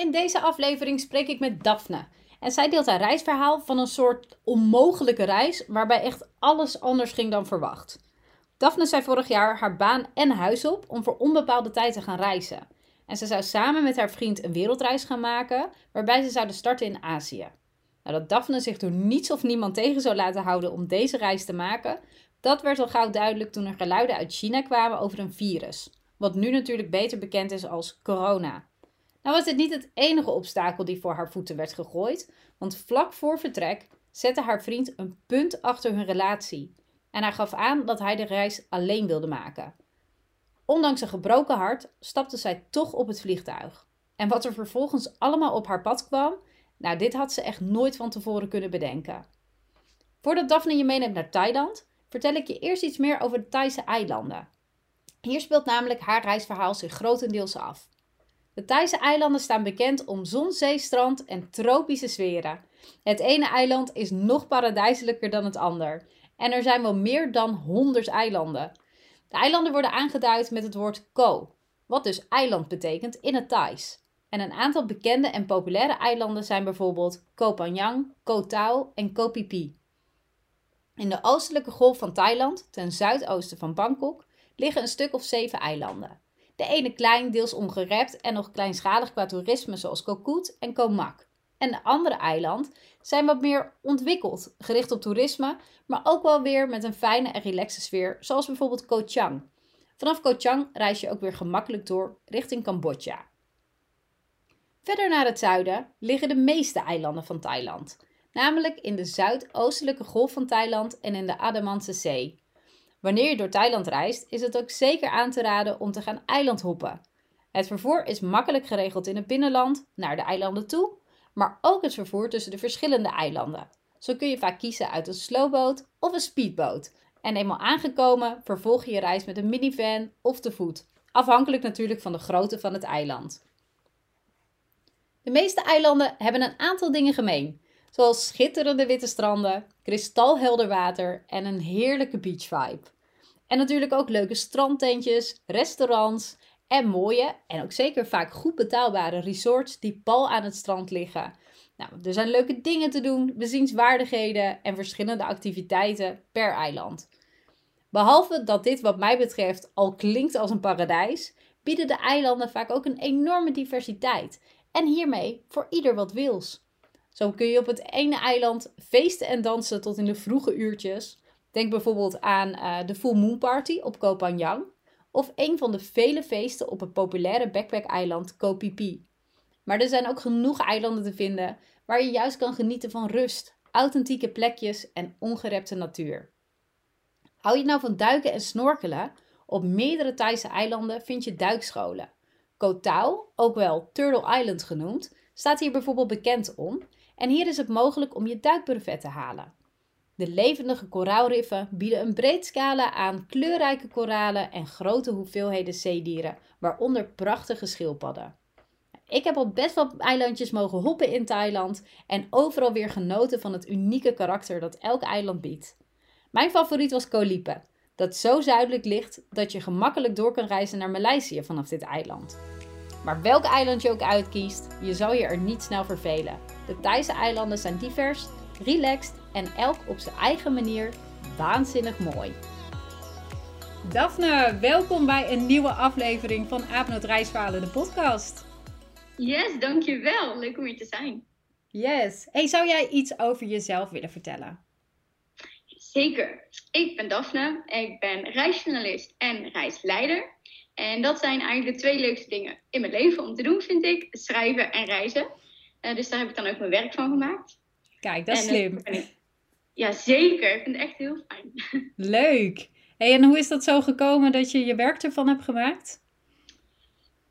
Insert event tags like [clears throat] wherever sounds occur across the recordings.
In deze aflevering spreek ik met Daphne. En zij deelt haar reisverhaal van een soort onmogelijke reis waarbij echt alles anders ging dan verwacht. Daphne zei vorig jaar haar baan en huis op om voor onbepaalde tijd te gaan reizen. En ze zou samen met haar vriend een wereldreis gaan maken waarbij ze zouden starten in Azië. Nou, dat Daphne zich door niets of niemand tegen zou laten houden om deze reis te maken, dat werd al gauw duidelijk toen er geluiden uit China kwamen over een virus. Wat nu natuurlijk beter bekend is als corona. Nou was dit niet het enige obstakel die voor haar voeten werd gegooid, want vlak voor vertrek zette haar vriend een punt achter hun relatie en hij gaf aan dat hij de reis alleen wilde maken. Ondanks een gebroken hart stapte zij toch op het vliegtuig. En wat er vervolgens allemaal op haar pad kwam, nou, dit had ze echt nooit van tevoren kunnen bedenken. Voordat Daphne je meeneemt naar Thailand, vertel ik je eerst iets meer over de Thaise eilanden. Hier speelt namelijk haar reisverhaal zich grotendeels af. De Thaise eilanden staan bekend om zon, zee, strand en tropische sferen. Het ene eiland is nog paradijselijker dan het ander. En er zijn wel meer dan 100 eilanden. De eilanden worden aangeduid met het woord ko, wat dus eiland betekent in het Thais. En een aantal bekende en populaire eilanden zijn bijvoorbeeld Koh Phangan, Koh Tao en Koh Phi Phi. In de oostelijke golf van Thailand, ten zuidoosten van Bangkok, liggen een stuk of zeven eilanden. De ene klein, deels ongerept en nog kleinschalig qua toerisme zoals Koh Koet en Koh Mak. En de andere eilanden zijn wat meer ontwikkeld, gericht op toerisme, maar ook wel weer met een fijne en relaxe sfeer, zoals bijvoorbeeld Koh Chang. Vanaf Koh Chang reis je ook weer gemakkelijk door richting Cambodja. Verder naar het zuiden liggen de meeste eilanden van Thailand, namelijk in de zuidoostelijke golf van Thailand en in de Andamanse Zee. Wanneer je door Thailand reist, is het ook zeker aan te raden om te gaan eilandhoppen. Het vervoer is makkelijk geregeld in het binnenland naar de eilanden toe, maar ook het vervoer tussen de verschillende eilanden. Zo kun je vaak kiezen uit een slowboot of een speedboot. En eenmaal aangekomen vervolg je je reis met een minivan of te voet, afhankelijk natuurlijk van de grootte van het eiland. De meeste eilanden hebben een aantal dingen gemeen, zoals schitterende witte stranden, kristalhelder water en een heerlijke beach vibe. En natuurlijk ook leuke strandtentjes, restaurants en mooie en ook zeker vaak goed betaalbare resorts die pal aan het strand liggen. Nou, er zijn leuke dingen te doen, bezienswaardigheden en verschillende activiteiten per eiland. Behalve dat dit wat mij betreft al klinkt als een paradijs, bieden de eilanden vaak ook een enorme diversiteit en hiermee voor ieder wat wils. Zo kun je op het ene eiland feesten en dansen tot in de vroege uurtjes. Denk bijvoorbeeld aan uh, de Full Moon Party op Koh Phangan. Of een van de vele feesten op het populaire backpack-eiland Koh Phi Phi. Maar er zijn ook genoeg eilanden te vinden waar je juist kan genieten van rust, authentieke plekjes en ongerepte natuur. Hou je nou van duiken en snorkelen? Op meerdere Thaise eilanden vind je duikscholen. Koh Tao, ook wel Turtle Island genoemd, staat hier bijvoorbeeld bekend om en hier is het mogelijk om je duikbrevet te halen. De levendige koraalriffen bieden een breed scala aan kleurrijke koralen en grote hoeveelheden zeedieren, waaronder prachtige schildpadden. Ik heb op best wel eilandjes mogen hoppen in Thailand en overal weer genoten van het unieke karakter dat elk eiland biedt. Mijn favoriet was Koh Lipe, dat zo zuidelijk ligt dat je gemakkelijk door kan reizen naar Maleisië vanaf dit eiland. Maar welk eiland je ook uitkiest, je zal je er niet snel vervelen. De Thaise eilanden zijn divers, relaxed en elk op zijn eigen manier waanzinnig mooi. Daphne, welkom bij een nieuwe aflevering van Apenot Reisverhalen, de podcast. Yes, dankjewel. Leuk om hier te zijn. Yes. Hey, zou jij iets over jezelf willen vertellen? Zeker. Ik ben Daphne. Ik ben reisjournalist en reisleider. En dat zijn eigenlijk de twee leukste dingen in mijn leven om te doen, vind ik. Schrijven en reizen. Uh, dus daar heb ik dan ook mijn werk van gemaakt. Kijk, dat is en, slim. ja, zeker. Ik vind het echt heel fijn. [laughs] Leuk. Hey, en hoe is dat zo gekomen dat je je werk ervan hebt gemaakt?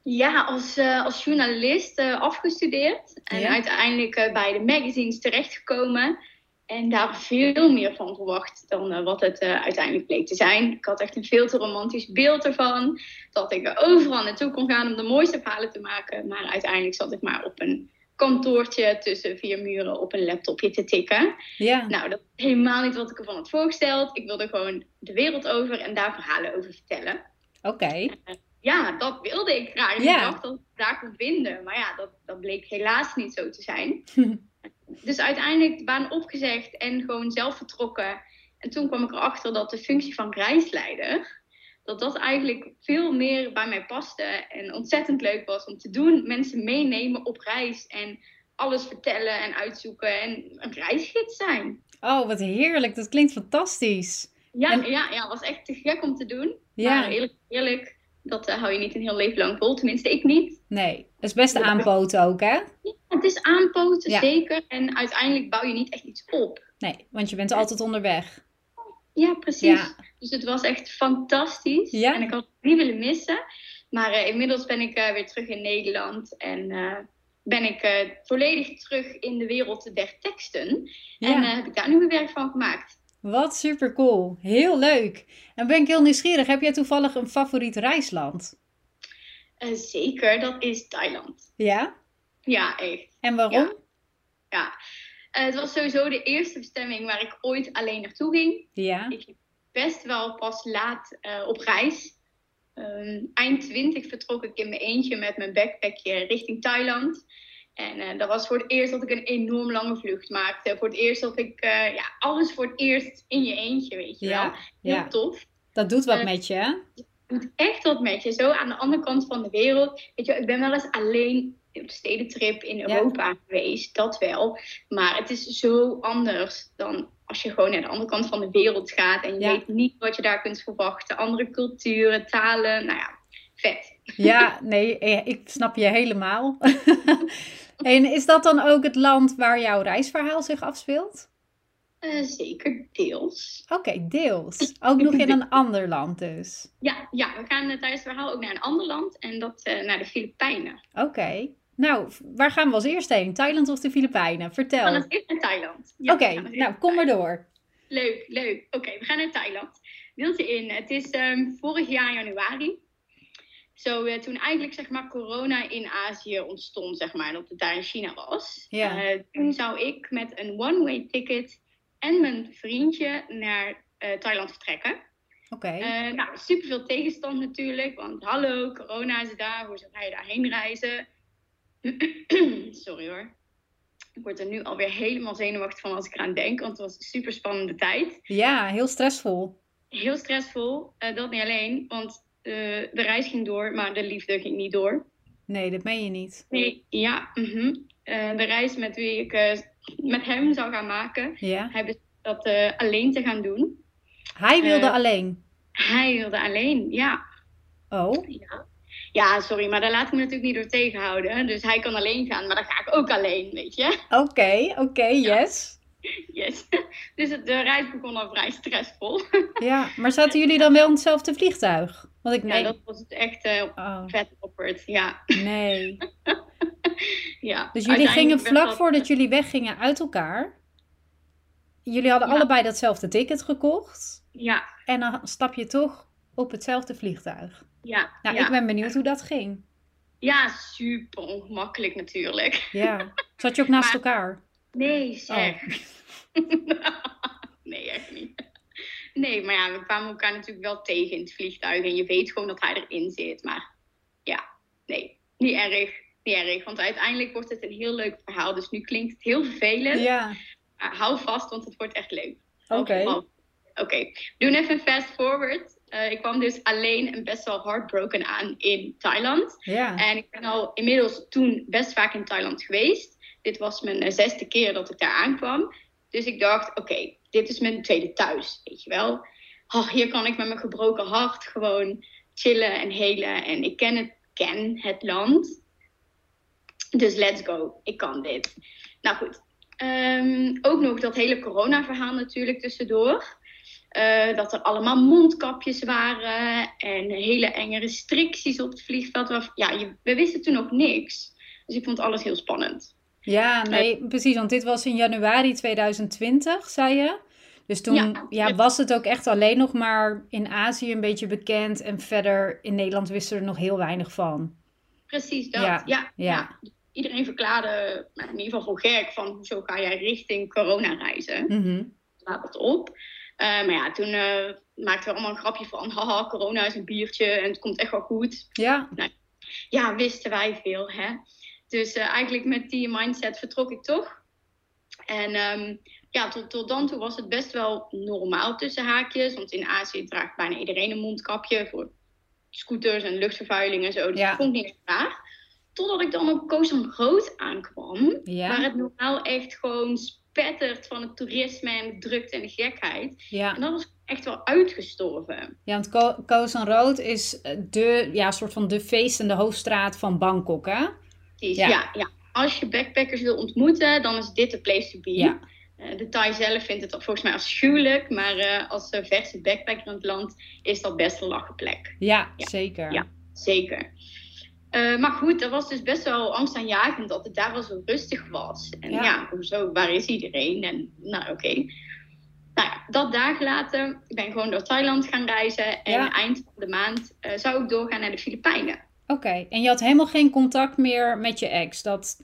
Ja, als, uh, als journalist afgestudeerd. En Ja. uiteindelijk bij de magazines terechtgekomen. En daar veel meer van verwacht dan uh, wat het uh, uiteindelijk bleek te zijn. Ik had echt een veel te romantisch beeld ervan. Dat ik er overal naartoe kon gaan om de mooiste verhalen te maken. Maar uiteindelijk zat ik maar op een kantoortje tussen vier muren op een laptopje te tikken. Ja. Nou, dat is helemaal niet wat ik ervan had voorgesteld. Ik wilde gewoon de wereld over en daar verhalen over vertellen. Oké. Ja, dat wilde ik graag. Ja. Ik dacht dat ik daar kon vinden. Maar ja, dat, dat bleek helaas niet zo te zijn. [laughs] Dus uiteindelijk de baan opgezegd en gewoon zelf vertrokken. En toen kwam ik erachter dat de functie van reisleider, dat dat eigenlijk veel meer bij mij paste. En ontzettend leuk was om te doen. Mensen meenemen op reis en alles vertellen en uitzoeken. En een reisgids zijn. Oh, wat heerlijk. Dat klinkt fantastisch. Ja, En- ja, ja, was echt te gek om te doen. Ja. Maar eerlijk, eerlijk dat eh, hou je niet een heel leven lang vol. Tenminste, ik niet. Nee, dat is best aanpoten ook, hè? Het is aanpoten, Ja. zeker. En uiteindelijk bouw je niet echt iets op. Nee, want je bent altijd onderweg. Ja, precies. Ja. Dus het was echt fantastisch. Ja. En ik had het niet willen missen. Maar eh, inmiddels ben ik eh, weer terug in Nederland. En ben ik volledig terug in de wereld der teksten. En Ja. heb ik daar nu mijn werk van gemaakt. Wat super cool. Heel leuk. En ben ik heel nieuwsgierig. Heb jij toevallig een favoriet reisland? Eh, zeker, dat is Thailand. Ja? Ja, echt. En waarom? Ja. Eh, het was sowieso de eerste bestemming waar ik ooit alleen naartoe ging. Ja. Ik best wel pas laat eh, op reis. Ehm, eind 20 vertrok ik in mijn eentje met mijn backpackje richting Thailand. En eh, dat was voor het eerst dat ik een enorm lange vlucht maakte. Voor het eerst dat ik, eh, ja, alles voor het eerst in je eentje, weet je wel. Ja. Heel Ja. tof. Dat doet wat Eh, met je, hè? doet echt wat met je. Zo aan de andere kant van de wereld. Weet je, wel, ik ben wel eens alleen op stedentrip in Europa geweest. Dat wel. Maar het is zo anders dan als je gewoon naar de andere kant van de wereld gaat. En je weet niet wat je daar kunt verwachten. Andere culturen, talen. Nou ja, vet. Ja, nee, ik snap je helemaal. [laughs] En is dat dan ook het land waar jouw reisverhaal zich afspeelt? Eh, zeker deels. Oké, deels. Ook nog in [laughs] een ander land dus. Ja, ja, we gaan tijdens het verhaal ook naar een ander land. En dat eh, naar de Filipijnen. Oké. Nou, waar gaan we als eerste heen? Thailand of de Filipijnen? We Vertel. gaan Oké, als eerst naar Thailand. Ja, we gaan als eerst nou kom maar Thailand. door. Leuk, leuk. Oké, we gaan naar Thailand. Deeltje in. Het is ehm, vorig jaar januari. Zo, eh, toen eigenlijk zeg maar corona in Azië ontstond, zeg maar, dat het daar in China was. Ja. Eh, toen zou ik met een one-way ticket en mijn vriendje naar eh, Thailand vertrekken. Oké. Eh nou, super veel tegenstand natuurlijk, want hallo, corona is daar, hoe zou je daarheen reizen? [clears throat] Sorry hoor. Ik word er nu alweer helemaal zenuwachtig van als ik eraan denk, want het was een super spannende tijd. Ja, heel stressvol. Heel stressvol, dat niet alleen, want de reis ging door, maar de liefde ging niet door. Nee, dat meen je niet. Nee, ja, mhm. Eh, de reis met wie ik eh, met hem zou gaan maken, Ja. hij besloot dat eh, alleen te gaan doen. Hij wilde Eh. alleen. Hij wilde alleen, ja. Oh, Ja. ja, sorry, maar daar laat ik me natuurlijk niet door tegenhouden. Dus hij kan alleen gaan, maar dan ga ik ook alleen, weet je. oké, oké, yes. [laughs] Yes. [laughs] Dus het, de reis begon al vrij stressvol. [laughs] Ja, maar zaten jullie dan wel in hetzelfde vliegtuig? Want ik Ja, nee. dat was het echt eh, Oh, vet. Ja, nee. ja. Dus jullie gingen vlak dat- voordat jullie weggingen uit elkaar. Jullie hadden Ja. allebei datzelfde ticket gekocht. Ja, En dan stap je toch op hetzelfde vliegtuig. ja, Nou, ja. ik ben benieuwd hoe dat ging. ja, super ongemakkelijk natuurlijk. Ja. Zat je ook naast Maar- elkaar? Nee, zeg. Oh. [laughs] nee, echt niet. Nee, maar ja, we kwamen elkaar natuurlijk wel tegen in het vliegtuig. En je weet gewoon dat hij erin zit. Maar ja, nee, niet erg. Niet erg, want uiteindelijk wordt het een heel leuk verhaal. Dus nu klinkt het heel vervelend. Ja. Maar hou vast, want het wordt echt leuk. Oké. Oké, we doen even een fast forward. Eh, ik kwam dus alleen en best wel heartbroken aan in Thailand. Ja. En ik ben al inmiddels toen best vaak in Thailand geweest. Dit was mijn eh, zesde keer dat ik daar aankwam. Dus ik dacht, oké, dit is mijn tweede thuis, weet je wel. Oh, hier kan ik met mijn gebroken hart gewoon chillen en helen. En ik ken het, ken het land. Dus let's go, ik kan dit. Nou goed, Ehm, ook nog dat hele corona-verhaal natuurlijk tussendoor. eh, dat er allemaal mondkapjes waren en hele enge restricties op het vliegveld. Ja, we wisten toen nog niks. Dus ik vond alles heel spannend. Ja, nee, precies. Want dit was in januari 2020, zei je. Dus toen ja, was het ook echt alleen nog maar in Azië een beetje bekend. En verder in Nederland wisten we er nog heel weinig van. Precies dat, ja. ja, ja. Iedereen verklaarde, nou, in ieder geval voor gek, van hoezo ga jij richting corona reizen? Mm Laat het op. Uh, maar ja, toen uh, maakten we allemaal een grapje van, haha, corona is een biertje en het komt echt wel goed. Ja. Nou, ja, wisten wij veel, hè. Dus uh, eigenlijk met die mindset vertrok ik toch. En um, ja, tot, tot dan toe was het best wel normaal tussen haakjes. Want in Azië draagt bijna iedereen een mondkapje voor scooters en luchtvervuiling en zo. Dus ja. vond ik niet raar. Totdat ik dan op Koos Rood aankwam. Ja. Waar het normaal echt gewoon spettert van het toerisme en de drukte en de gekheid. Ja. En dat was echt wel uitgestorven. Ja, want Ko Koos Rood is de, ja, soort van de feestende hoofdstraat van Bangkok, hè? Ja. ja. Ja, Als je backpackers wil ontmoeten, dan is dit de place to be. Ja. Uh, de Thai zelf vindt het volgens mij afschuwelijk, maar uh, als uh, verse backpacker in het land is dat best een lachen plek. Ja, ja. zeker. Ja, zeker. maar goed, dat was dus best wel angstaanjagend dat het daar wel zo rustig was. En ja, ja hoezo, waar is iedereen? En nou, oké. Okay. Nou ja, dat dagen later, ik ben gewoon door Thailand gaan reizen. En eind van de maand zou ik doorgaan naar de Filipijnen. Oké, en je had helemaal geen contact meer met je ex? Dat...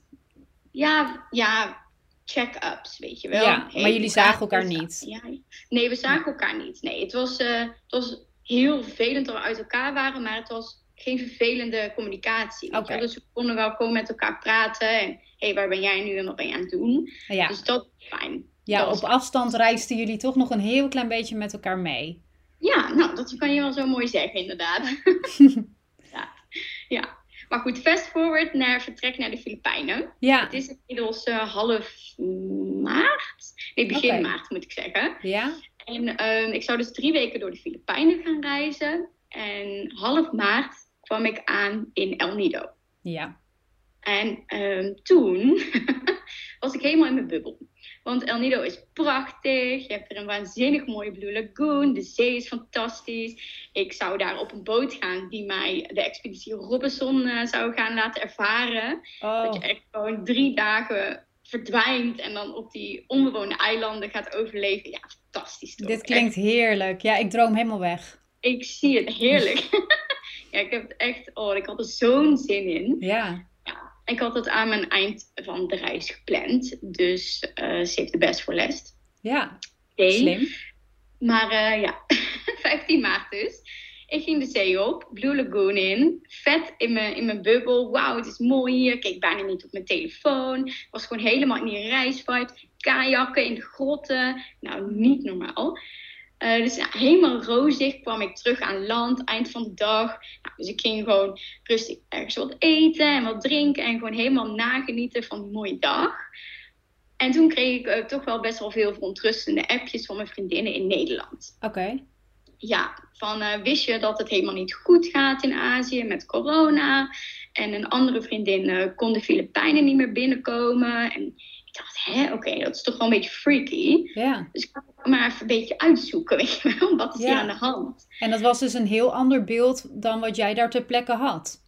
Ja, ja, check-ups, weet je wel. Ja, maar jullie zagen elkaar niet? Ja, nee, we zagen elkaar niet. Nee, het was, uh, het was heel vervelend dat we uit elkaar waren, maar het was geen vervelende communicatie. Okay. Dus we konden wel gewoon met elkaar praten en hé, hey, waar ben jij nu en wat ben je aan het doen? Ja. Dus dat is fijn. Ja, op afstand reisden jullie toch nog een heel klein beetje met elkaar mee. Ja, nou, dat kan je wel zo mooi zeggen, inderdaad. [laughs] ja. Maar goed, fast forward naar vertrek naar de Filipijnen. Ja. Het is inmiddels uh, half maart. Nee, begin okay. maart moet ik zeggen. Ja. En uh, ik zou dus drie weken door de Filipijnen gaan reizen. En half maart kwam ik aan in El Nido. Ja. En uh, toen [laughs] was ik helemaal in mijn bubbel. Want El Nido is prachtig. Je hebt er een waanzinnig mooie Blue Lagoon. De zee is fantastisch. Ik zou daar op een boot gaan die mij de expeditie Robinson uh, zou gaan laten ervaren. Oh. Dat je echt gewoon drie dagen verdwijnt en dan op die onbewoonde eilanden gaat overleven. Ja, fantastisch toch? Dit klinkt echt. heerlijk. Ja, ik droom helemaal weg. Ik zie het heerlijk. [laughs] ja, ik heb het echt... Oh, ik had er zo'n zin in. Ja. Ik had het aan mijn eind van de reis gepland. Dus uh, ze heeft de best voor les. Ja, okay. slim. Maar uh, ja, [laughs] 15 maart dus. Ik ging de zee op, Blue Lagoon in. Vet in mijn, in mijn bubbel. Wauw, het is mooi hier. Ik keek bijna niet op mijn telefoon. Was gewoon helemaal in die reisvibe. Kajakken in de grotten. Nou, niet normaal. Uh, dus helemaal rozig kwam ik terug aan land, eind van de dag. Nou, dus ik ging gewoon rustig ergens wat eten en wat drinken en gewoon helemaal nagenieten van die mooie dag. En toen kreeg ik uh, toch wel best wel veel verontrustende appjes van mijn vriendinnen in Nederland. Oké. Okay. Ja, van uh, wist je dat het helemaal niet goed gaat in Azië met corona? En een andere vriendin kon de Filipijnen niet meer binnenkomen. En ik dacht, hè, oké, okay, dat is toch wel een beetje freaky. Ja. Dus ik ga maar even een beetje uitzoeken, [laughs] weet je wel. Wat is ja. hier aan de hand? En dat was dus een heel ander beeld dan wat jij daar ter plekke had.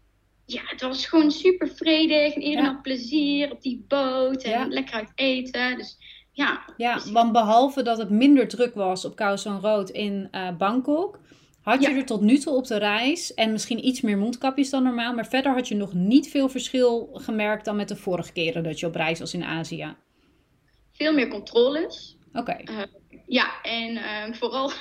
Ja, het was gewoon super vredig. En iedereen ja. had plezier op die boot. En lekker uit eten. Dus ja. Ja, dus... want behalve dat het minder druk was op Khao San Road in uh, Bangkok... Had je er tot nu toe op de reis en misschien iets meer mondkapjes dan normaal, maar verder had je nog niet veel verschil gemerkt dan met de vorige keren dat je op reis was in Azië? Veel meer controles. Oké. Okay. Uh, ja, en uh, vooral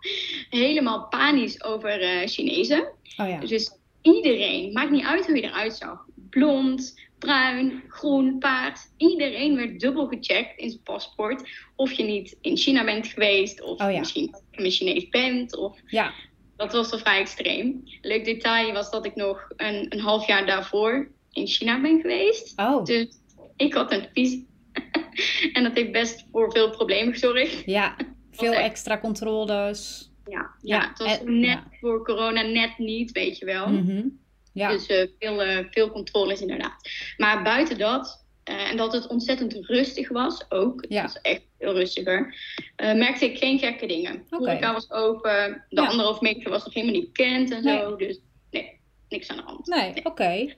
[laughs] helemaal panisch over uh, Chinezen. Oh ja. Dus iedereen, maakt niet uit hoe je eruit zag, blond, bruin, groen, paars. Iedereen werd dubbel gecheckt in zijn paspoort. Of je niet in China bent geweest, of oh ja. misschien een Chinees bent. Of... Ja. Dat was toch vrij extreem. Leuk detail was dat ik nog een, een half jaar daarvoor in China ben geweest. Oh. Dus ik had een vies. [laughs] en dat heeft best voor veel problemen gezorgd. Ja, [laughs] veel extra controles. Ja, ja, ja. het was en, net ja. voor corona net niet, weet je wel. Mm -hmm. Ja. Dus uh, veel, uh, veel controles inderdaad. Maar buiten dat, uh, en dat het ontzettend rustig was ook. Ja. Het was echt heel rustiger. Uh, merkte ik geen gekke dingen. De horeca was open. De Ja. anderhalf meter was nog helemaal niet bekend en zo. Dus nee, niks aan de hand. Nee, oké.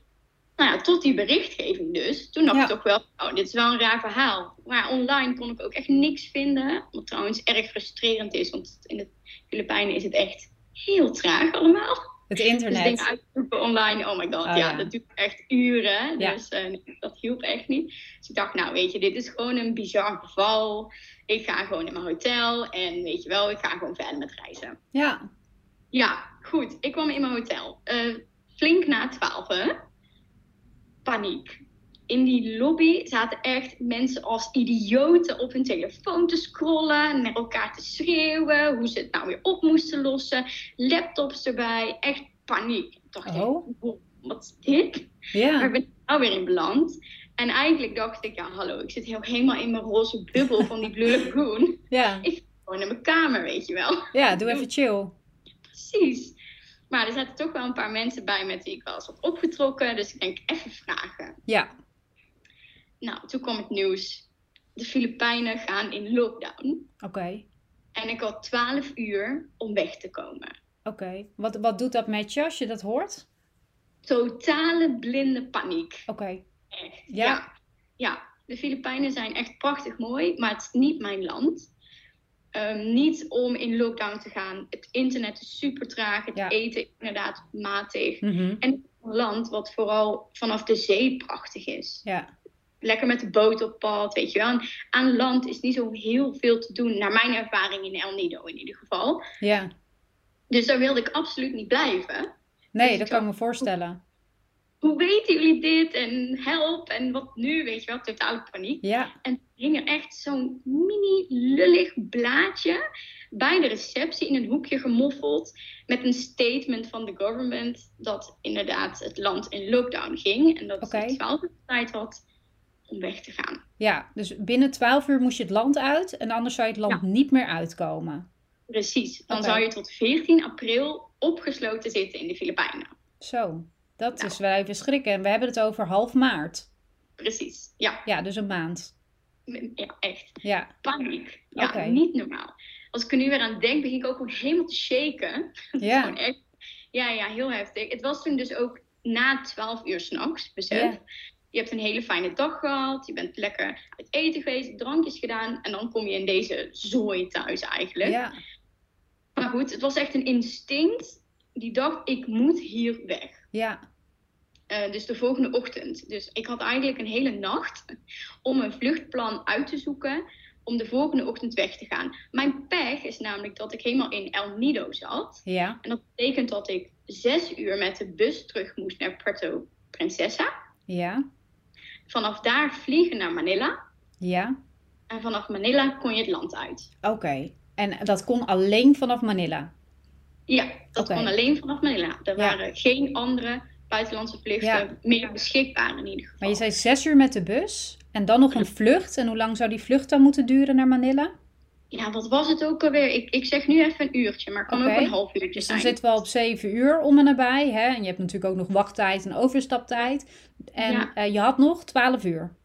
Nou ja, tot die berichtgeving dus. Toen dacht Ja. ik toch wel, oh, dit is wel een raar verhaal. Maar online kon ik ook echt niks vinden. Wat trouwens erg frustrerend is, want in de Filipijnen is het echt heel traag allemaal. Het Dus dingen internet. uitzoeken online, oh my god, Oh, ja, ja. dat duurt echt uren. Ja. Dus eh, dat hielp echt niet. Dus ik dacht, nou weet je, dit is gewoon een bizar geval. Ik ga gewoon in mijn hotel en weet je wel, ik ga gewoon verder met reizen. Ja, Ja, goed. Ik kwam in mijn hotel. Eh, flink na twaalf? Paniek. In die lobby zaten echt mensen als idioten op hun telefoon te scrollen, naar elkaar te schreeuwen, hoe ze het nou weer op moesten lossen, laptops erbij, echt paniek. Ik dacht, Oh. "Wow, wat is dit? Waar ja. ben ik nou weer in beland? En eigenlijk dacht ik, ja hallo, ik zit heel, helemaal in mijn roze bubbel van die Blue Lagoon. [laughs] Ja, Ik ga gewoon naar mijn kamer, weet je wel. ja, doe even chill. Precies. Maar er zaten toch wel een paar mensen bij met wie ik wel eens had opgetrokken. Dus ik denk, even vragen. Ja, Nou, toen kwam het nieuws. De Filipijnen gaan in lockdown. oké. En ik had 12 uur om weg te komen. Oké. Wat, wat doet dat met je als je dat hoort? Totale blinde paniek. Oké. Echt. Ja. Ja. ja. de Filipijnen zijn echt prachtig mooi, maar het is niet mijn land. Ehm, niet om in lockdown te gaan. Het internet is super traag. Het Ja. eten inderdaad matig. Mhm. En het is een land wat vooral vanaf de zee prachtig is. Ja, Lekker met de boot op pad, weet je wel. En aan land is niet zo heel veel te doen, naar mijn ervaring in El Nido in ieder geval. ja. Dus daar wilde ik absoluut niet blijven. Nee, Dus dat kan ik me voorstellen. Hoe weten jullie dit? En help, en wat nu? Weet je wel, totale paniek. Ja, En hing er echt zo'n mini lullig blaadje bij de receptie in een hoekje gemoffeld. Met een statement van de government dat inderdaad het land in lockdown ging. En dat Oké. het 12 uur tijd had om weg te gaan. ja. Dus binnen 12 uur moest je het land uit en anders zou je het land niet meer uitkomen. Precies. Dan zou je tot 14 april opgesloten zitten in de Filipijnen. Zo, dat Nou. is wel even schrikken. En we hebben het over half maart. Precies. Ja, Ja, dus een maand. ja echt. Ja, Paniek. Ja, niet normaal. Als ik er nu weer aan denk, begin ik ook gewoon helemaal te shaken. [laughs] ja, Gewoon echt, ja, ja, heel heftig. Het was toen dus ook na 12 uur s'nachts, besef. Je hebt een hele fijne dag gehad. Je bent lekker uit eten geweest, drankjes gedaan. En dan kom je in deze zooi thuis eigenlijk. ja. Maar goed, het was echt een instinct. Die dacht, ik moet hier weg. Ja, Eh, dus de volgende ochtend. Dus ik had eigenlijk een hele nacht om een vluchtplan uit te zoeken. Om de volgende ochtend weg te gaan. Mijn pech is namelijk dat ik helemaal in El Nido zat. ja, En dat betekent dat ik zes uur met de bus terug moest naar Puerto Princesa. ja, Vanaf daar vliegen naar Manila. ja. En vanaf Manila kon je het land uit. Oké. En dat kon alleen vanaf Manila. Ja, dat kon alleen vanaf Manila. Er Ja. waren geen andere buitenlandse vluchten Ja. meer beschikbaar in ieder geval. Maar je zei zes uur met de bus en dan nog een vlucht. En hoe lang zou die vlucht dan moeten duren naar Manila? Ja, wat was het ook alweer? Ik, ik zeg nu even een uurtje, maar het kan ook een half uurtje Dus dan zijn. zitten we al op zeven uur om en nabij. Hè? En je hebt natuurlijk ook nog wachttijd en overstaptijd. En Ja. eh, je had nog twaalf uur.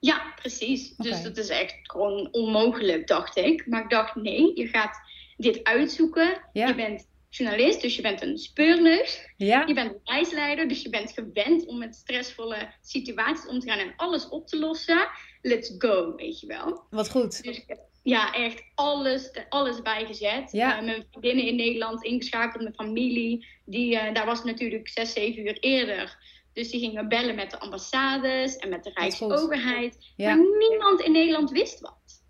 Ja, precies. Dus dat is echt gewoon onmogelijk, dacht ik. Maar ik dacht, nee, je gaat dit uitzoeken. Ja. Je bent journalist, dus je bent een speurneus. Ja, Je bent een reisleider, dus je bent gewend om met stressvolle situaties om te gaan en alles op te lossen. Let's go, weet je wel. wat goed. Dus ik heb ja, echt alles, alles bijgezet. Ja. Eh, mijn vriendinnen in Nederland ingeschakeld, mijn familie. Die, eh, daar was het natuurlijk zes, zeven uur eerder. Dus die gingen bellen met de ambassades en met de. Rijksoverheid. Ja. Maar niemand in Nederland wist wat.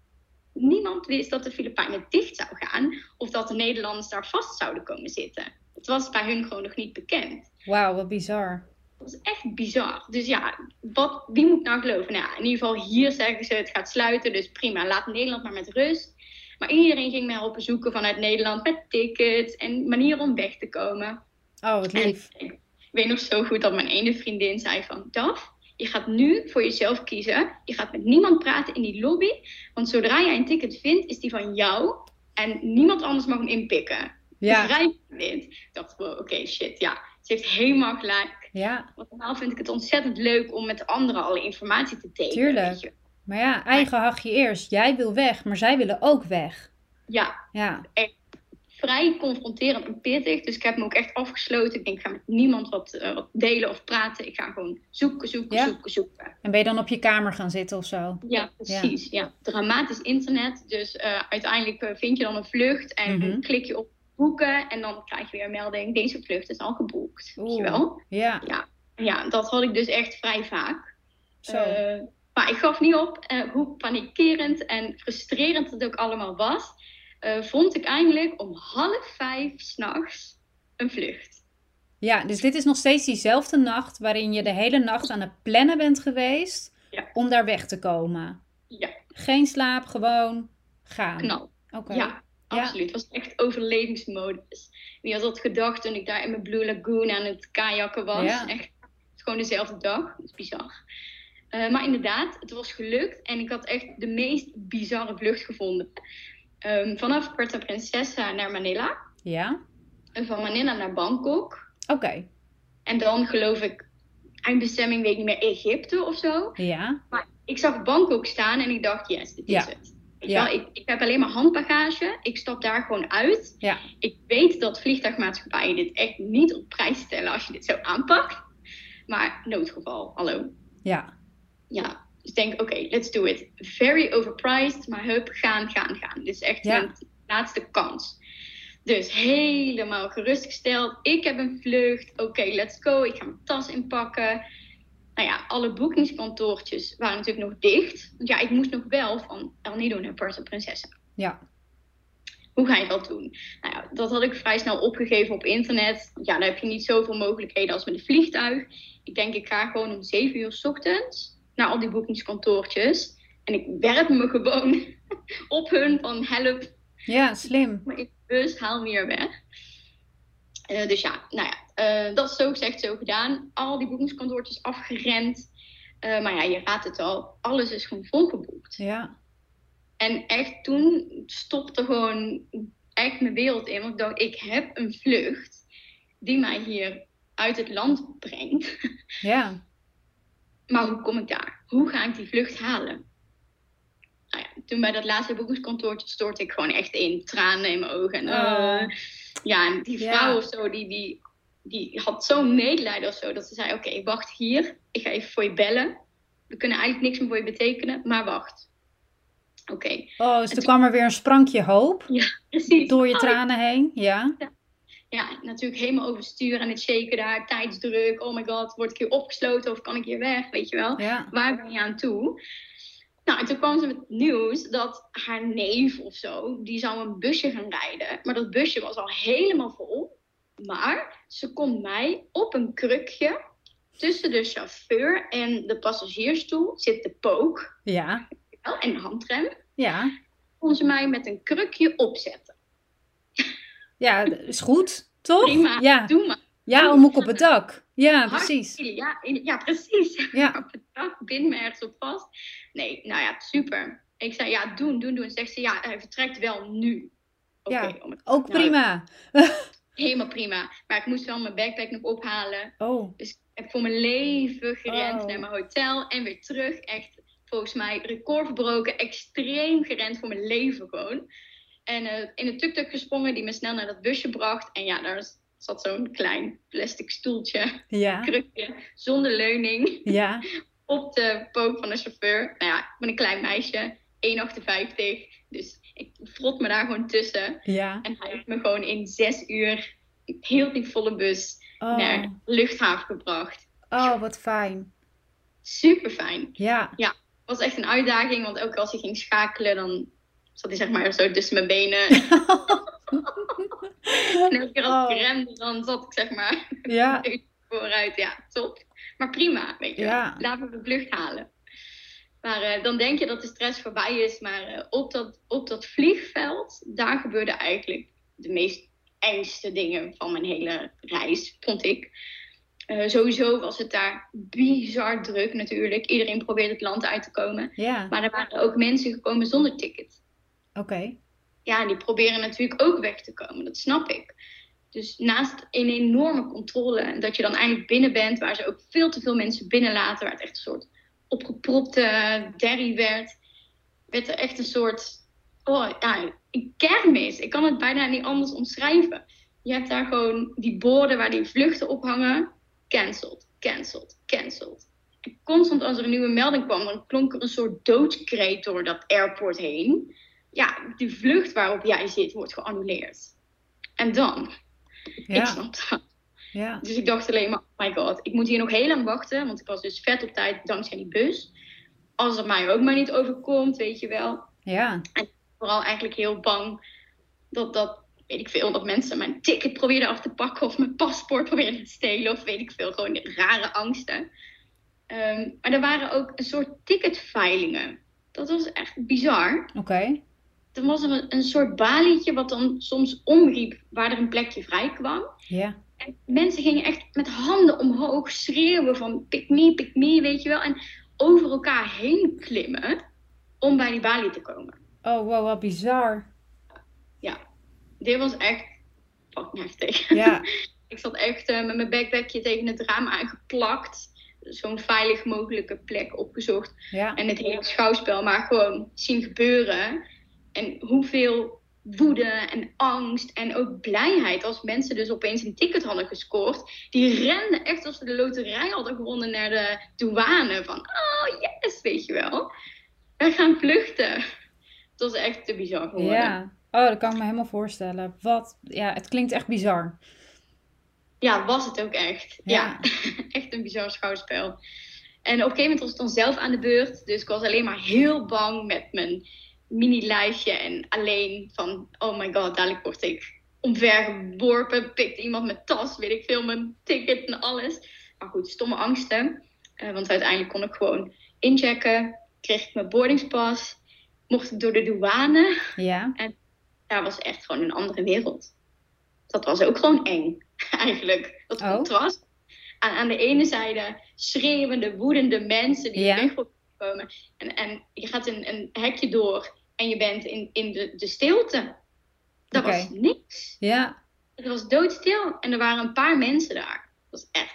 Niemand wist dat de Filipijnen dicht zou gaan of dat de Nederlanders daar vast zouden komen zitten. Het was bij hun gewoon nog niet bekend. Wauw, wat bizar. Dat was echt bizar. Dus ja, wat, wie moet nou geloven? Nou, ja, in ieder geval hier zeggen ze het gaat sluiten, dus prima. Laat Nederland maar met rust. Maar iedereen ging mij helpen zoeken vanuit Nederland met tickets en manieren om weg te komen. Oh, wat En lief. ik weet nog zo goed dat mijn ene vriendin zei van... Daf, je gaat nu voor jezelf kiezen. Je gaat met niemand praten in die lobby. Want zodra jij een ticket vindt, is die van jou. En niemand anders mag hem inpikken. Ja, Dus rij. Ik dacht, wow, oké, shit, ja. Ze heeft helemaal gelijk. Ja, Want normaal vind ik het ontzettend leuk om met anderen alle informatie te delen. Tuurlijk. Maar ja, eigen hachje eerst. Jij wil weg, maar zij willen ook weg. Ja, Ja, vrij confronterend en pittig. Dus ik heb me ook echt afgesloten. Ik denk, ik ga met niemand wat, eh, wat delen of praten. Ik ga gewoon zoeken, zoeken, Ja. zoeken, zoeken. en ben je dan op je kamer gaan zitten of zo? Ja, precies. Ja. Dramatisch internet. Dus eh, uiteindelijk eh, vind je dan een vlucht en Mhm. klik je op boeken. En dan krijg je weer een melding, deze vlucht is al geboekt. Weet je wel? Ja, Ja, dat had ik dus echt vrij vaak. zo. Eh, maar ik gaf niet op. Eh, hoe panikerend en frustrerend het ook allemaal was, eh, vond ik eindelijk om half vijf s'nachts een vlucht. Ja, dus dit is nog steeds diezelfde nacht waarin je de hele nacht aan het plannen bent geweest Ja. om daar weg te komen. Ja, Geen slaap, gewoon gaan. knal. Oké. Ja, absoluut. Het was echt overlevingsmodus. Wie had dat gedacht toen ik daar in mijn Blue Lagoon aan het kajakken was? Ja. Echt, gewoon dezelfde dag. Dat is bizar. Eh, maar inderdaad, het was gelukt en ik had echt de meest bizarre vlucht gevonden. Ehm, vanaf Puerto Princesa naar Manila. Ja? En van Manila naar Bangkok. Oké. En dan geloof ik, eindbestemming weet ik niet meer, Egypte of zo. Ja? Maar ik zag Bangkok staan en ik dacht, yes, dit Ja. is het. Ja. Ik, ik heb alleen maar handbagage. Ik stap daar gewoon uit. Ja. Ik weet dat vliegtuigmaatschappijen dit echt niet op prijs stellen als je dit zo aanpakt. Maar noodgeval, hallo. Ja. Ja, dus ik denk, oké, let's do it. Very overpriced, maar hup, gaan, gaan, gaan. Dit is echt Ja. mijn laatste kans. Dus helemaal gerustgesteld. Ik heb een vlucht. Oké, let's go. Ik ga mijn tas inpakken. Nou ja, alle boekingskantoortjes waren natuurlijk nog dicht. Want ja, ik moest nog wel van El Nido naar Puerto Princesa. Ja. Hoe ga je dat doen? Nou ja, dat had ik vrij snel opgegeven op internet. Ja, dan heb je niet zoveel mogelijkheden als met een vliegtuig. Ik denk, ik ga gewoon om 7 uur 's ochtends naar al die boekingskantoortjes. En ik werp me gewoon [laughs] op hun van help, Ja, slim. maar de bus, haal me hier weg. Eh, dus ja, nou ja, eh, dat is zo gezegd, zo gedaan. Al die boekingskantoortjes afgerend. Eh, maar ja, je raadt het al, alles is gewoon volgeboekt. Ja. En echt toen stopte gewoon echt mijn wereld in. Want ik dacht, ik heb een vlucht die mij hier uit het land brengt. [laughs] Ja. Maar hoe kom ik daar? Hoe ga ik die vlucht halen? Nou ja, toen bij dat laatste boekingskantoortje stortte ik gewoon echt in. Tranen in mijn ogen. En, Oh. eh, ja, en die Ja. vrouw of zo, die, die, die had zo'n medelijden of zo. Dat ze zei, oké, wacht hier. Ik ga even voor je bellen. We kunnen eigenlijk niks meer voor je betekenen, maar wacht. Oké, Oh, dus er kwam er weer een sprankje hoop [laughs] precies. door je Oh, tranen heen. Ja. ja, natuurlijk helemaal overstuur en het shaken daar, tijdsdruk. Oh my god, word ik hier opgesloten of kan ik hier weg? Weet je wel, Ja. waar ben je aan toe? Nou, en toen kwam ze met het nieuws dat haar neef of zo, die zou een busje gaan rijden. Maar dat busje was al helemaal vol. Maar ze kon mij op een krukje tussen de chauffeur en de passagiersstoel zit de pook Ja. en de handrem. Ja. Kon ze mij met een krukje opzetten. Ja, is goed. Toch? Prima, Ja. doe maar. Ja, om ook op het dak. Ja, precies. Ja, ja, precies. Ja. [laughs] Op het dak, bind me ergens op vast. Nee, nou ja, super. Ik zei, ja, doen, doen, doen. Zegt ze, ja, hij vertrekt wel nu. Ja, om het- Ook nou, prima. [laughs] [laughs] helemaal prima. Maar ik moest wel mijn backpack nog ophalen. Oh. Dus ik heb voor mijn leven gerend Oh. naar mijn hotel en weer terug. Echt, volgens mij, record verbroken. Extreem gerend voor mijn leven gewoon. En eh, in een tuk-tuk gesprongen die me snel naar dat busje bracht. En ja, daar zat zo'n klein plastic stoeltje, Ja. krukje, zonder leuning. Ja. [laughs] op de pook van de chauffeur. Nou ja, ik ben een klein meisje, 1,58. Dus ik frot me daar gewoon tussen. Ja. En hij heeft me gewoon in zes uur heel die volle bus Oh. naar de luchthaven gebracht. Oh, wat fijn. Super fijn. Ja. Het was echt een uitdaging, want ook als hij ging schakelen, dan zat hij zeg maar zo tussen mijn benen. [laughs] en elke keer als ik Oh. remde, dan zat ik zeg maar Ja. [laughs] vooruit. Ja, top. Maar prima, weet je. Ja. Laten we de vlucht halen. Maar eh, dan denk je dat de stress voorbij is. Maar eh, op, dat, op dat vliegveld, daar gebeurden eigenlijk de meest engste dingen van mijn hele reis, vond ik. Eh, sowieso was het daar bizar druk natuurlijk. Iedereen probeert het land uit te komen. Ja. Maar er waren ook mensen gekomen zonder ticket. Oké. Ja, die proberen natuurlijk ook weg te komen. Dat snap ik. Dus naast een enorme controle, dat je dan eigenlijk binnen bent, waar ze ook veel te veel mensen binnenlaten, waar het echt een soort opgepropte derry werd, werd er echt een soort oh, ja, een kermis. Ik kan het bijna niet anders omschrijven. Je hebt daar gewoon die borden waar die vluchten op hangen. Cancelled, cancelled, cancelled. En constant als er een nieuwe melding kwam, dan klonk er een soort doodskreet door dat airport heen. Ja, die vlucht waarop jij zit wordt geannuleerd. En dan? Ja. Ik snap dat. Ja. Dus ik dacht alleen maar, oh my god, ik moet hier nog heel lang wachten. Want ik was dus vet op tijd dankzij die bus. Als het mij ook maar niet overkomt, weet je wel. Ja. Vooral eigenlijk heel bang dat, dat weet ik veel, dat mensen mijn ticket probeerden af te pakken. Of mijn paspoort probeerden te stelen. Of weet ik veel, gewoon rare angsten. Ehm, maar er waren ook een soort ticketveilingen. Dat was echt bizar. Oké. Er was een, een soort balietje wat dan soms omriep waar er een plekje vrij kwam. Ja. En mensen gingen echt met handen omhoog schreeuwen van pick me, pick me, weet je wel. En over elkaar heen klimmen om bij die balie te komen. Oh, wow, wat bizar. Ja, dit was echt fucking heftig. Ja. [laughs] Ik zat echt eh, met mijn backpackje tegen het raam aangeplakt. Zo'n veilig mogelijke plek opgezocht. Ja. En het hele schouwspel maar gewoon zien gebeuren. En hoeveel woede en angst en ook blijheid als mensen dus opeens een ticket hadden gescoord. Die renden echt als ze de loterij hadden gewonnen naar de douane. Van, oh yes, weet je wel. We gaan vluchten. Dat was echt te bizar geworden. Ja. Oh, dat kan ik me helemaal voorstellen. Wat? Ja, het klinkt echt bizar. Ja, was het ook echt. Ja. Ja, [laughs] echt een bizar schouwspel. En op een gegeven moment was ik dan zelf aan de beurt. Dus ik was alleen maar heel bang met mijn mini-lijstje. En alleen van, oh my god, dadelijk word ik omvergeworpen. Pikt iemand mijn tas, weet ik veel, mijn ticket en alles. Maar goed, stomme angsten. Eh, want uiteindelijk kon ik gewoon inchecken. Kreeg ik mijn boardingspas. Mocht ik door de douane. Ja. Daar was echt gewoon een andere wereld. Dat was ook gewoon eng, [laughs] eigenlijk. Dat Oh. contrast. Aan, aan de ene zijde schreeuwende, woedende mensen die Ja. weg komen. En, en je gaat een, een hekje door en je bent in, in de, de stilte. Dat was niks. Ja. Het was doodstil en er waren een paar mensen daar. Dat was echt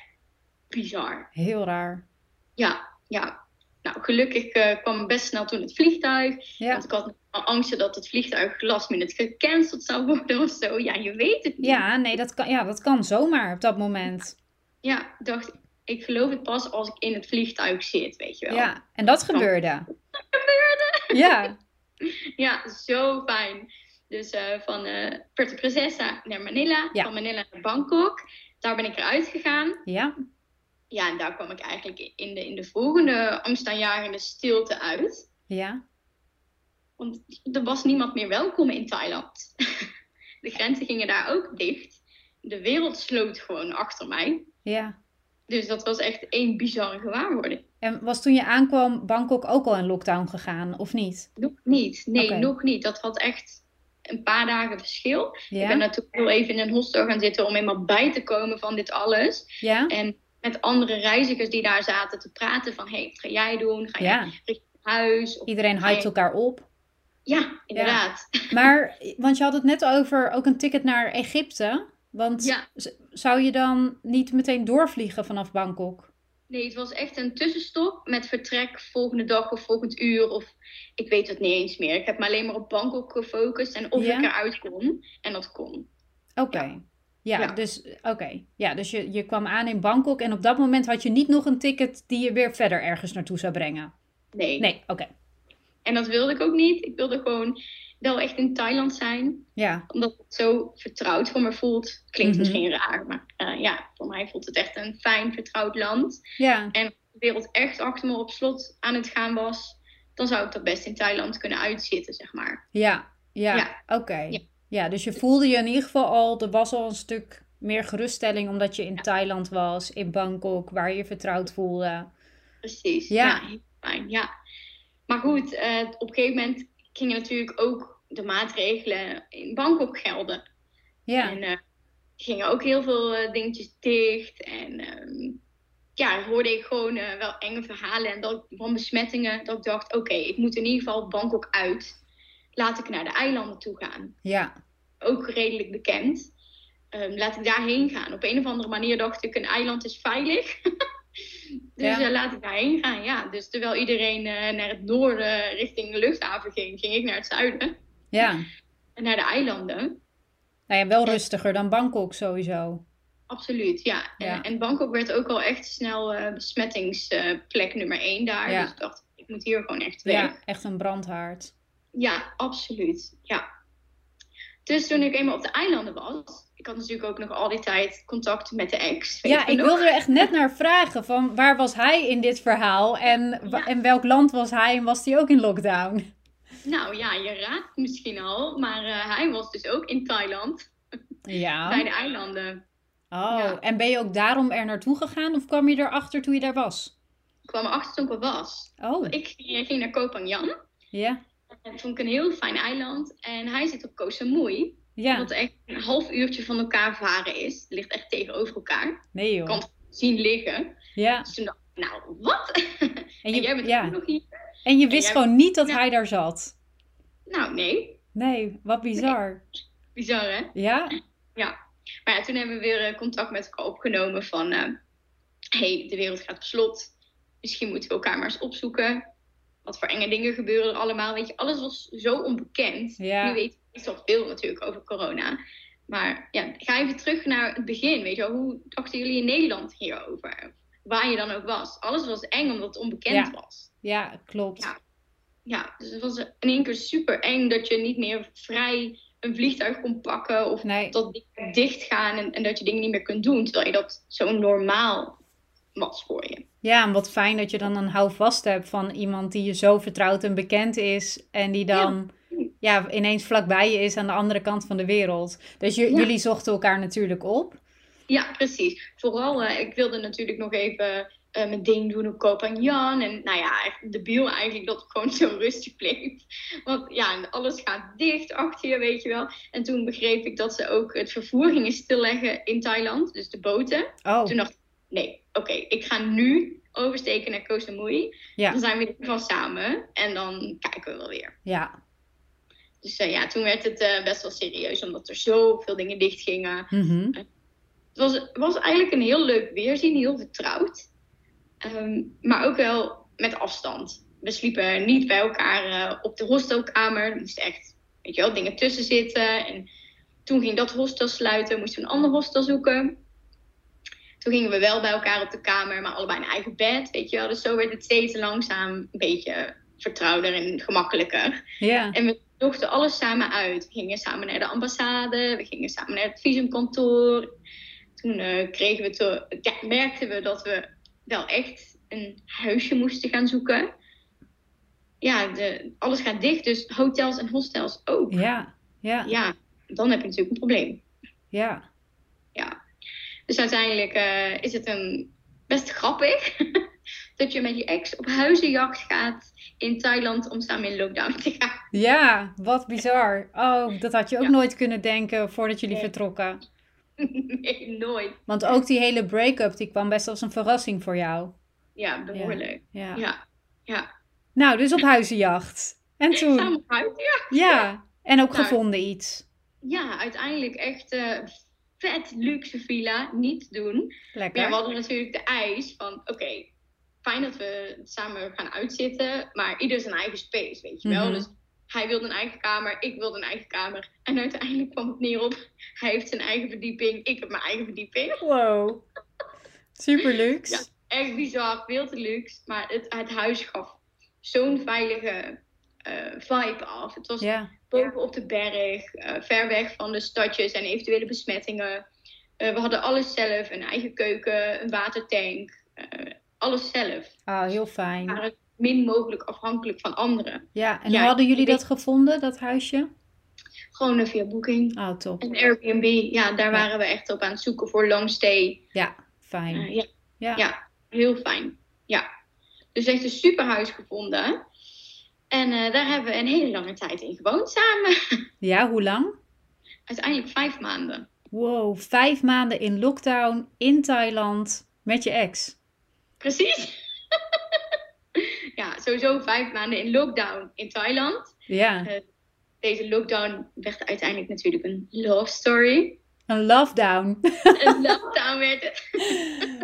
bizar. Heel raar. Ja, ja. Nou, gelukkig eh, kwam best snel toen het vliegtuig. Ja. Want ik had al angsten dat het vliegtuig last minute gecanceld zou worden of zo. Ja, je weet het niet. Ja, nee, dat kan, ja, dat kan zomaar op dat moment. Ja, ik dacht, ik geloof het pas als ik in het vliegtuig zit, weet je wel. Ja, en dat gebeurde. [laughs] gebeurde. Ja. [laughs] Ja, zo fijn. Dus eh, van eh Puerto Princesa naar Manila, Ja. van Manila naar Bangkok. Daar ben ik eruit gegaan. Ja. Ja, en daar kwam ik eigenlijk in de, in de volgende angstaanjagende stilte uit. Ja. Want er was niemand meer welkom in Thailand. [laughs] De grenzen gingen daar ook dicht. De wereld sloot gewoon achter mij. Ja. Dus dat was echt één bizarre gewaarwording. En was toen je aankwam Bangkok ook al in lockdown gegaan, of niet? Nog niet. Nee, nog niet. Dat had echt een paar dagen verschil. Ja. Ik ben natuurlijk heel even in een hostel gaan zitten om eenmaal bij te komen van dit alles. Ja? En met andere reizigers die daar zaten te praten van... Hé, wat ga jij doen? Ga Ja. jij richting huis? Of, Iedereen je- elkaar op. Ja, inderdaad. [laughs] Maar, want je had het net over ook een ticket naar Egypte. Want zou je dan niet meteen doorvliegen vanaf Bangkok? Nee, het was echt een tussenstop met vertrek volgende dag of volgend uur. Of ik weet het niet eens meer. Ik heb me alleen maar op Bangkok gefocust en of Ja. ik eruit kon. En dat kon. Oké. Ja, Ja. dus, oké. ja, dus je, je kwam aan in Bangkok en op dat moment had je niet nog een ticket die je weer verder ergens naartoe zou brengen. Nee. Nee, oké. En dat wilde ik ook niet. Ik wilde gewoon wel echt in Thailand zijn. Ja, Omdat het zo vertrouwd voor me voelt. Klinkt Mhm. misschien raar, maar eh, ja, voor mij voelt het echt een fijn, vertrouwd land. ja, En als de wereld echt achter me op slot aan het gaan was, dan zou ik dat best in Thailand kunnen uitzitten, zeg maar. ja, ja, Ja. oké. Ja. Ja, dus je voelde je in ieder geval al, er was al een stuk meer geruststelling omdat je in Thailand was, in Bangkok, waar je je vertrouwd voelde. Precies. Ja. Ja, heel fijn. Ja. Maar goed, eh, op een gegeven moment gingen natuurlijk ook de maatregelen in Bangkok gelden. Ja, En eh, gingen ook heel veel eh, dingetjes dicht. En ehm, ja, hoorde ik gewoon eh, wel enge verhalen en dat, van besmettingen. Dat ik dacht, oké, ik moet in ieder geval Bangkok uit. Laat ik naar de eilanden toe gaan. ja, Ook redelijk bekend. Ehm, laat ik daarheen gaan. Op een of andere manier dacht ik, een eiland is veilig. [laughs] Dus Ja. eh, laat ik daarheen gaan. Ja, dus terwijl iedereen eh, naar het noorden richting de luchthaven ging, ging ik naar het zuiden. Ja. En naar de eilanden. Nou ja, wel rustiger dan Bangkok sowieso. Absoluut, ja. En, Ja. en Bangkok werd ook al echt snel eh, besmettingsplek nummer één daar. Ja. Dus ik dacht, ik moet hier gewoon echt weg. Ja, echt een brandhaard. Ja, absoluut. Ja. Dus toen ik eenmaal op de eilanden was, ik had natuurlijk ook nog al die tijd contact met de ex. Ja, ik nog? wilde er echt net naar vragen van waar was hij in dit verhaal en Ja. in welk land was hij en was hij ook in lockdown? Nou ja, je raadt misschien al, maar eh, hij was dus ook in Thailand, bij Ja. [laughs] de eilanden. Oh, Ja. en ben je ook daarom er naartoe gegaan of kwam je erachter toen je daar was? Ik kwam erachter toen ik er was. Oh, Ik ging, ging naar Koh Phangan. ja. Dat vond ik een heel fijn eiland. En hij zit op Koh Samui. Ja, Wat echt een half uurtje van elkaar varen is. Het ligt echt tegenover elkaar. nee joh. kan het zien liggen. Ja, Dus toen dacht ik, nou, wat? [laughs] en En jij je, bent ja. nog hier? en je wist gewoon niet dat Ja. hij daar zat. Nou, nee. Nee, wat bizar. Bizar, hè? Ja? Maar ja, toen hebben we weer eh, contact met elkaar opgenomen van... eh hey, de wereld gaat op slot. Misschien moeten we elkaar maar eens opzoeken. Wat voor enge dingen gebeuren er allemaal. Weet je, alles was zo onbekend. Ja. Nu weet ik wel veel natuurlijk over corona. Maar ja, ga even terug naar het begin. Weet je wel, hoe dachten jullie in Nederland hierover? Waar je dan ook was. Alles was eng omdat het onbekend Ja. was. Ja, klopt. Ja. Ja, dus het was in één keer super eng dat je niet meer vrij een vliegtuig kon pakken. Of Nee. dat dingen dicht gaan en, en dat je dingen niet meer kunt doen. Terwijl je dat zo normaal was voor je. Ja, en wat fijn dat je dan een houvast hebt van iemand die je zo vertrouwd en bekend is. En die dan ja. ineens vlakbij je is aan de andere kant van de wereld. Dus Ja. jullie zochten elkaar natuurlijk op. Ja, precies. Vooral, eh, ik wilde natuurlijk nog even eh, mijn ding doen op Phangan. En nou ja, echt debiel eigenlijk dat het gewoon zo rustig bleef. Want ja, alles gaat dicht achter je, weet je wel. En toen begreep ik dat ze ook het vervoer gingen stilleggen in Thailand. Dus de boten. Oh, Toen dacht ik, nee, oké, ik ga nu oversteken naar. Ja. Dan zijn we in ieder geval samen. En dan kijken we wel weer. ja. Dus eh, ja, toen werd het eh, best wel serieus. Omdat er zoveel dingen dicht gingen. Mhm. Het was, was eigenlijk een heel leuk weerzien, heel vertrouwd. Ehm, maar ook wel met afstand. We sliepen niet bij elkaar eh, op de hostelkamer. Er moesten echt, weet je wel, dingen tussen zitten. En toen ging dat hostel sluiten, moesten we een ander hostel zoeken. Toen gingen we wel bij elkaar op de kamer, maar allebei een eigen bed, weet je wel. Dus zo werd het steeds langzaam een beetje vertrouwder en gemakkelijker. Ja. En we zochten alles samen uit. We gingen samen naar de ambassade, we gingen samen naar het visumkantoor. Toen eh, kregen we te, ja, merkten we dat we wel echt een huisje moesten gaan zoeken. Ja, de, alles gaat dicht, dus hotels en hostels ook. Ja. Ja. Ja, dan heb je natuurlijk een probleem. Ja. Ja. Dus uiteindelijk eh, is het een best grappig [laughs] dat je met je ex op huizenjacht gaat in Thailand om samen in lockdown te gaan. Ja, wat bizar. Oh, dat had je ook Ja. nooit kunnen denken voordat jullie Nee. vertrokken. [laughs] nee, nooit. Want ook die hele break-up, die kwam best als een verrassing voor jou. Ja, behoorlijk. Ja. Ja. ja. Nou, dus op huizenjacht. En toen? Samen op ja. Ja. En ook Nou. gevonden iets. Ja, uiteindelijk echt eh, vet luxe villa. Niet doen. Lekker. Ja, we hadden natuurlijk de eis van, oké, fijn dat we samen gaan uitzitten, maar ieder zijn eigen space, weet je wel. Mhm. Dus hij wilde een eigen kamer, ik wilde een eigen kamer. En uiteindelijk kwam het neer op, hij heeft zijn eigen verdieping, ik heb mijn eigen verdieping. Wow. Super luxe. Ja. Echt bizar, veel te luxe. Maar het, het huis gaf zo'n veilige vibe af. Het was Ja. boven op de berg, eh, ver weg van de stadjes en eventuele besmettingen. Eh, we hadden alles zelf, een eigen keuken, een watertank, eh, alles zelf. Ah, heel We fijn. waren min mogelijk afhankelijk van anderen. Ja, en Ja, hoe hadden jullie dat gevonden, dat huisje? Gewoon eh, via Booking. Oh, top. En Airbnb, ja, daar waren we echt op aan het zoeken voor long stay. Ja, fijn. Eh, ja, Ja. ja, heel fijn. Ja. Dus echt een super huis gevonden. En eh, daar hebben we een hele lange tijd in gewoond samen. [laughs] Ja, hoe lang? Uiteindelijk vijf maanden. Wow, vijf maanden in lockdown in Thailand met je ex. Precies. [laughs] ja, sowieso vijf maanden in lockdown in Thailand. Ja, Deze lockdown werd uiteindelijk natuurlijk een love story. een lovedown. een lockdown werd het. [laughs]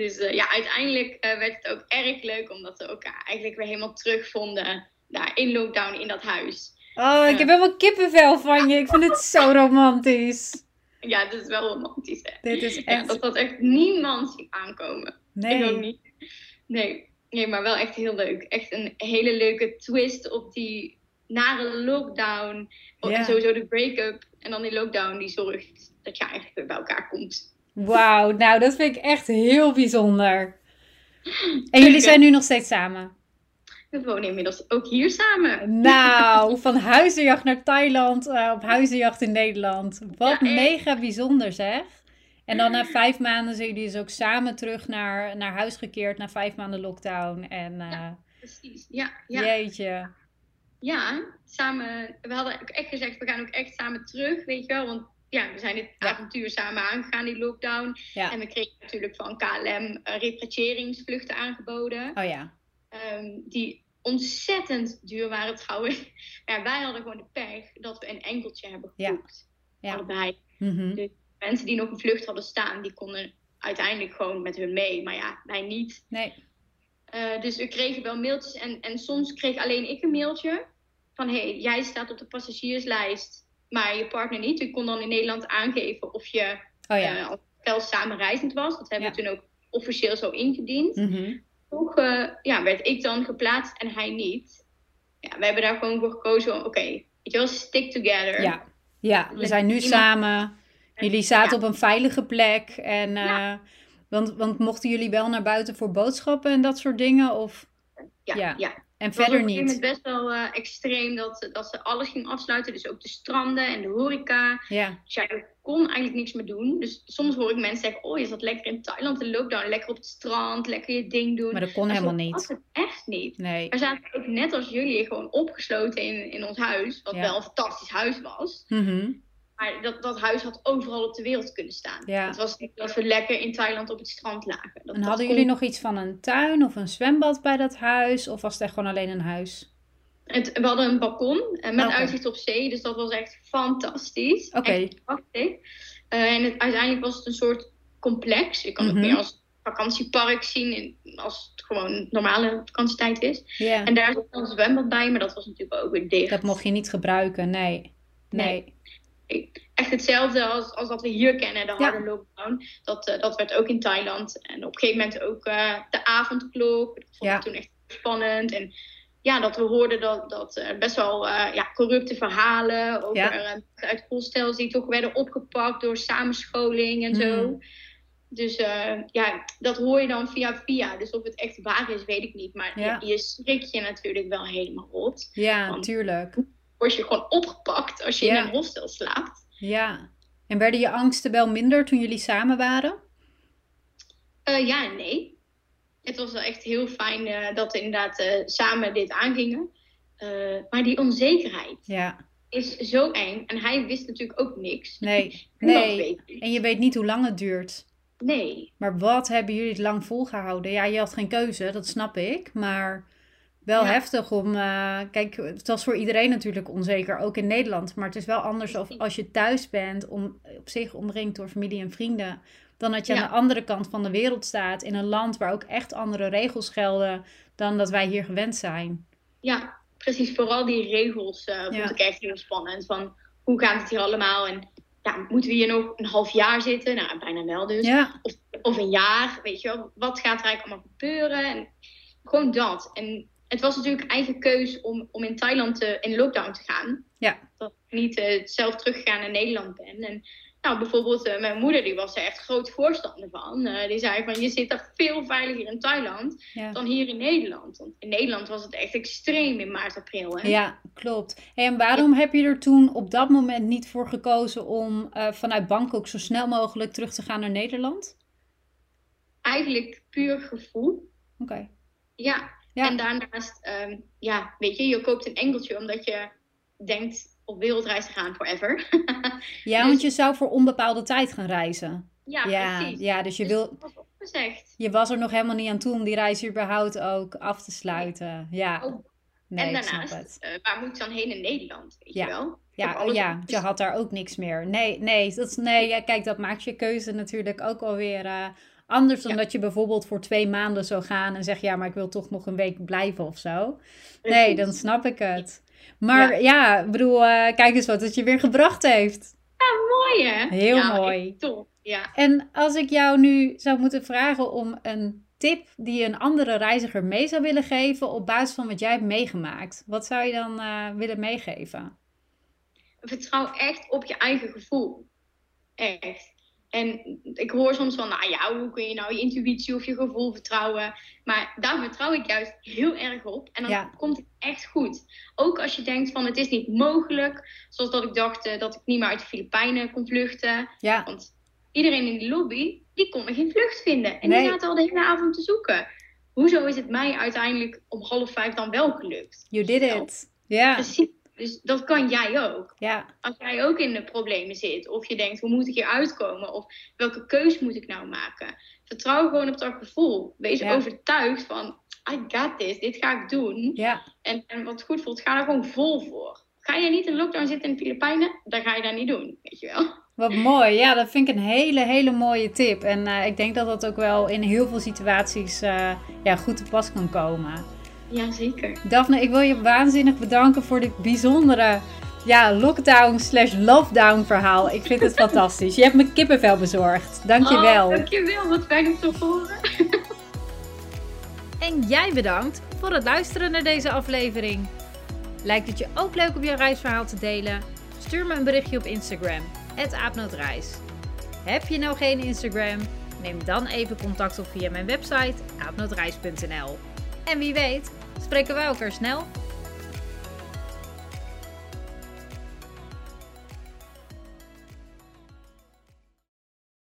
Dus eh, ja, uiteindelijk eh, werd het ook erg leuk, omdat we elkaar eigenlijk weer helemaal terugvonden daar in lockdown in dat huis. Oh, ik Ja. heb helemaal kippenvel van je. Ik vind het zo romantisch. Ja, dat is wel romantisch, hè? Dit is Ja, echt... dat had echt niemand zien aankomen. Ik ook Nee. niet. Nee. nee, maar wel echt heel leuk. Echt een hele leuke twist op die nare lockdown. Ja. En sowieso de break-up. En dan die lockdown die zorgt dat je eigenlijk weer bij elkaar komt. Wauw, nou dat vind ik echt heel bijzonder. En jullie zijn nu nog steeds samen? We wonen inmiddels ook hier samen. Nou, [laughs] van huizenjacht naar Thailand eh, op huizenjacht in Nederland. Wat Ja, mega bijzonder zeg. En dan na vijf maanden zijn jullie dus ook samen terug naar, naar huis gekeerd na vijf maanden lockdown. En eh, Precies, ja. Ja, jeetje. ja samen. We hadden ook echt gezegd, we gaan ook echt samen terug, weet je wel. Want ja, we zijn dit Ja. avontuur samen aangegaan, die lockdown. Ja. En we kregen natuurlijk van KLM eh, repatriëringsvluchten aangeboden. Oh ja. ehm, die ontzettend duur waren trouwens. [laughs] Maar wij hadden gewoon de pech dat we een enkeltje hebben Ja. geboekt. Ja. Allebei. Mhm. Mensen die nog een vlucht hadden staan, die konden uiteindelijk gewoon met hun mee. Maar ja, wij niet. Nee. Eh, dus we kregen wel mailtjes. En, en soms kreeg alleen ik een mailtje. Van, hé, hey, jij staat op de passagierslijst, maar je partner niet. Je kon dan in Nederland aangeven of je Oh ja. eh, als stel samenreizend was. Dat hebben we toen ook officieel zo ingediend. Toch eh, ja, werd ik dan geplaatst en hij niet. Ja, we hebben daar gewoon voor gekozen. Oké, weet je wel, stick together. Ja. Ja, we zijn nu iemand- samen. Jullie zaten Ja. op een veilige plek. En, eh, want, want mochten jullie wel naar buiten voor boodschappen en dat soort dingen? Of, Ja, Ja. ja. En Het was verder niet? moment best wel eh, extreem dat, dat ze alles ging afsluiten. Dus ook de stranden en de horeca. Ja. Dus ja, je kon eigenlijk niks meer doen. Dus soms hoor ik mensen zeggen, oh, je zat lekker in Thailand de lockdown. Lekker op het strand, lekker je ding doen. Maar dat kon Maar helemaal zo was niet. het echt niet. Nee. We zaten ook net als jullie gewoon opgesloten in, in ons huis. Wat Ja. wel een fantastisch huis was. Mhm. Maar dat, dat huis had overal op de wereld kunnen staan. Ja. Het was niet dat we lekker in Thailand op het strand lagen. Dat, En hadden kon- jullie nog iets van een tuin of een zwembad bij dat huis? Of was het echt gewoon alleen een huis? Het, we hadden een balkon eh, met uitzicht op zee. Dus dat was echt fantastisch. Oké. Prachtig. Eh, en het, uiteindelijk was het een soort complex. Je kan Mhm. het meer als vakantiepark zien. als het gewoon normale vakantietijd is. Ja. En daar zat een zwembad bij. Maar dat was natuurlijk ook weer dicht. Dat mocht je niet gebruiken, nee. Nee. Echt hetzelfde als, als dat we hier kennen. De Ja. harde lockdown. Dat, eh, dat werd ook in Thailand. En op een gegeven moment ook eh, de avondklok. Dat vond Ja. ik toen echt spannend. En ja, dat we hoorden dat, dat best wel eh, ja, corrupte verhalen over Ja. uit hostels die toch werden opgepakt door samenscholing en zo. Mhm. Dus ja, dat hoor je dan via via. Dus of het echt waar is, weet ik niet. Maar Ja. je, je schrik je natuurlijk wel helemaal rot. Ja, Want- tuurlijk. Word je gewoon opgepakt als je Ja. in een hostel slaapt. Ja. En werden je angsten wel minder toen jullie samen waren? Eh, ja en nee. Het was wel echt heel fijn eh, dat we inderdaad eh, samen dit aangingen. Maar die onzekerheid Ja. is zo eng. En hij wist natuurlijk ook niks. Nee. [laughs] Nee. En je weet niet hoe lang het duurt. Nee. Maar wat hebben jullie het lang volgehouden? Ja, je had geen keuze, dat snap ik. Maar wel Ja. heftig om. eh, kijk, het was voor iedereen natuurlijk onzeker, ook in Nederland. Maar het is wel anders of als je thuis bent, om, op zich omringd door familie en vrienden. Dan dat je Ja. aan de andere kant van de wereld staat. In een land waar ook echt andere regels gelden dan dat wij hier gewend zijn. Ja, precies. Vooral die regels eh, vond Ja. ik echt heel spannend. Van hoe gaat het hier allemaal? En ja, moeten we hier nog een half jaar zitten? Nou, bijna wel dus. Ja, Of, of een jaar, weet je wel. Wat gaat er eigenlijk allemaal gebeuren? En gewoon dat. En het was natuurlijk eigen keus om, om in Thailand te, in lockdown te gaan. Ja. Dat ik niet eh, zelf teruggegaan naar Nederland ben. En nou, bijvoorbeeld eh, mijn moeder, die was er echt groot voorstander van. Eh, die zei van, je zit er veel veiliger in Thailand ja. dan hier in Nederland. Want in Nederland was het echt extreem in maart, april. Hè? Ja, klopt. Hey, en waarom heb je er toen op dat moment niet voor gekozen om eh, vanuit Bangkok zo snel mogelijk terug te gaan naar Nederland? Eigenlijk puur gevoel. Oké. Ja. Ja. En daarnaast, ehm, ja, weet je, je koopt een engeltje omdat je denkt op wereldreis te gaan forever. [laughs] Ja, Dus- want je zou voor onbepaalde tijd gaan reizen. ja, Ja, precies. ja dus je, Dus wil, opgezegd. je was er nog helemaal niet aan toe om die reis überhaupt ook af te sluiten. Ja, Oh, nee, en daarnaast, eh, waar moet ik dan heen in Nederland? Weet Ja. je wel? Ja, ja, op- je had daar ook niks meer. Nee, nee, dat, is- nee ja, kijk, dat maakt je keuze natuurlijk ook alweer, eh Anders dan dat je bijvoorbeeld voor twee maanden zou gaan en zeg ja, maar ik wil toch nog een week blijven of zo. Nee, dan snap ik het. Maar ja, ik bedoel, uh, kijk eens wat het je weer gebracht heeft. Ja, mooi hè? Heel ja, mooi. Top, ja. En als ik jou nu zou moeten vragen om een tip die je een andere reiziger mee zou willen geven op basis van wat jij hebt meegemaakt, wat zou je dan uh, willen meegeven? Vertrouw echt op je eigen gevoel. Echt. En ik hoor soms van, nou ja, hoe kun je nou je intuïtie of je gevoel vertrouwen? Maar daar vertrouw ik juist heel erg op. En dan komt het echt goed. Ook als je denkt van, het is niet mogelijk. Zoals dat ik dacht eh, dat ik niet meer uit de Filipijnen kon vluchten. Ja. Want iedereen in die lobby, die kon er geen vlucht vinden. En die zaten al de hele avond te zoeken. Hoezo is het mij uiteindelijk om half vijf dan wel gelukt? You did it. Ja. Precies. Dus dat kan jij ook. Ja. Als jij ook in de problemen zit, of je denkt, hoe moet ik hier uitkomen? Of welke keus moet ik nou maken? Vertrouw gewoon op dat gevoel. Wees overtuigd van, I got this, dit ga ik doen. Ja. En, en wat goed voelt, ga er gewoon vol voor. Ga je niet in lockdown zitten in de Filipijnen, dan ga je dat niet doen, weet je wel. Wat mooi. Ja, dat vind ik een hele, hele mooie tip. En uh, ik denk dat dat ook wel in heel veel situaties uh, ja, goed te pas kan komen. Ja, zeker. Daphne, ik wil je waanzinnig bedanken voor dit bijzondere ja, lockdown slash lockdown verhaal. Ik vind het [laughs] fantastisch. Je hebt me kippenvel bezorgd. Dankjewel. Oh, dankjewel. Wat fijn om te horen. [laughs] en jij bedankt voor het luisteren naar deze aflevering. Lijkt het je ook leuk om je reisverhaal te delen? Stuur me een berichtje op Instagram, aapnootreis. Heb je nou geen Instagram? Neem dan even contact op via mijn website aapnootreis.nl. En wie weet, spreken wij elkaar snel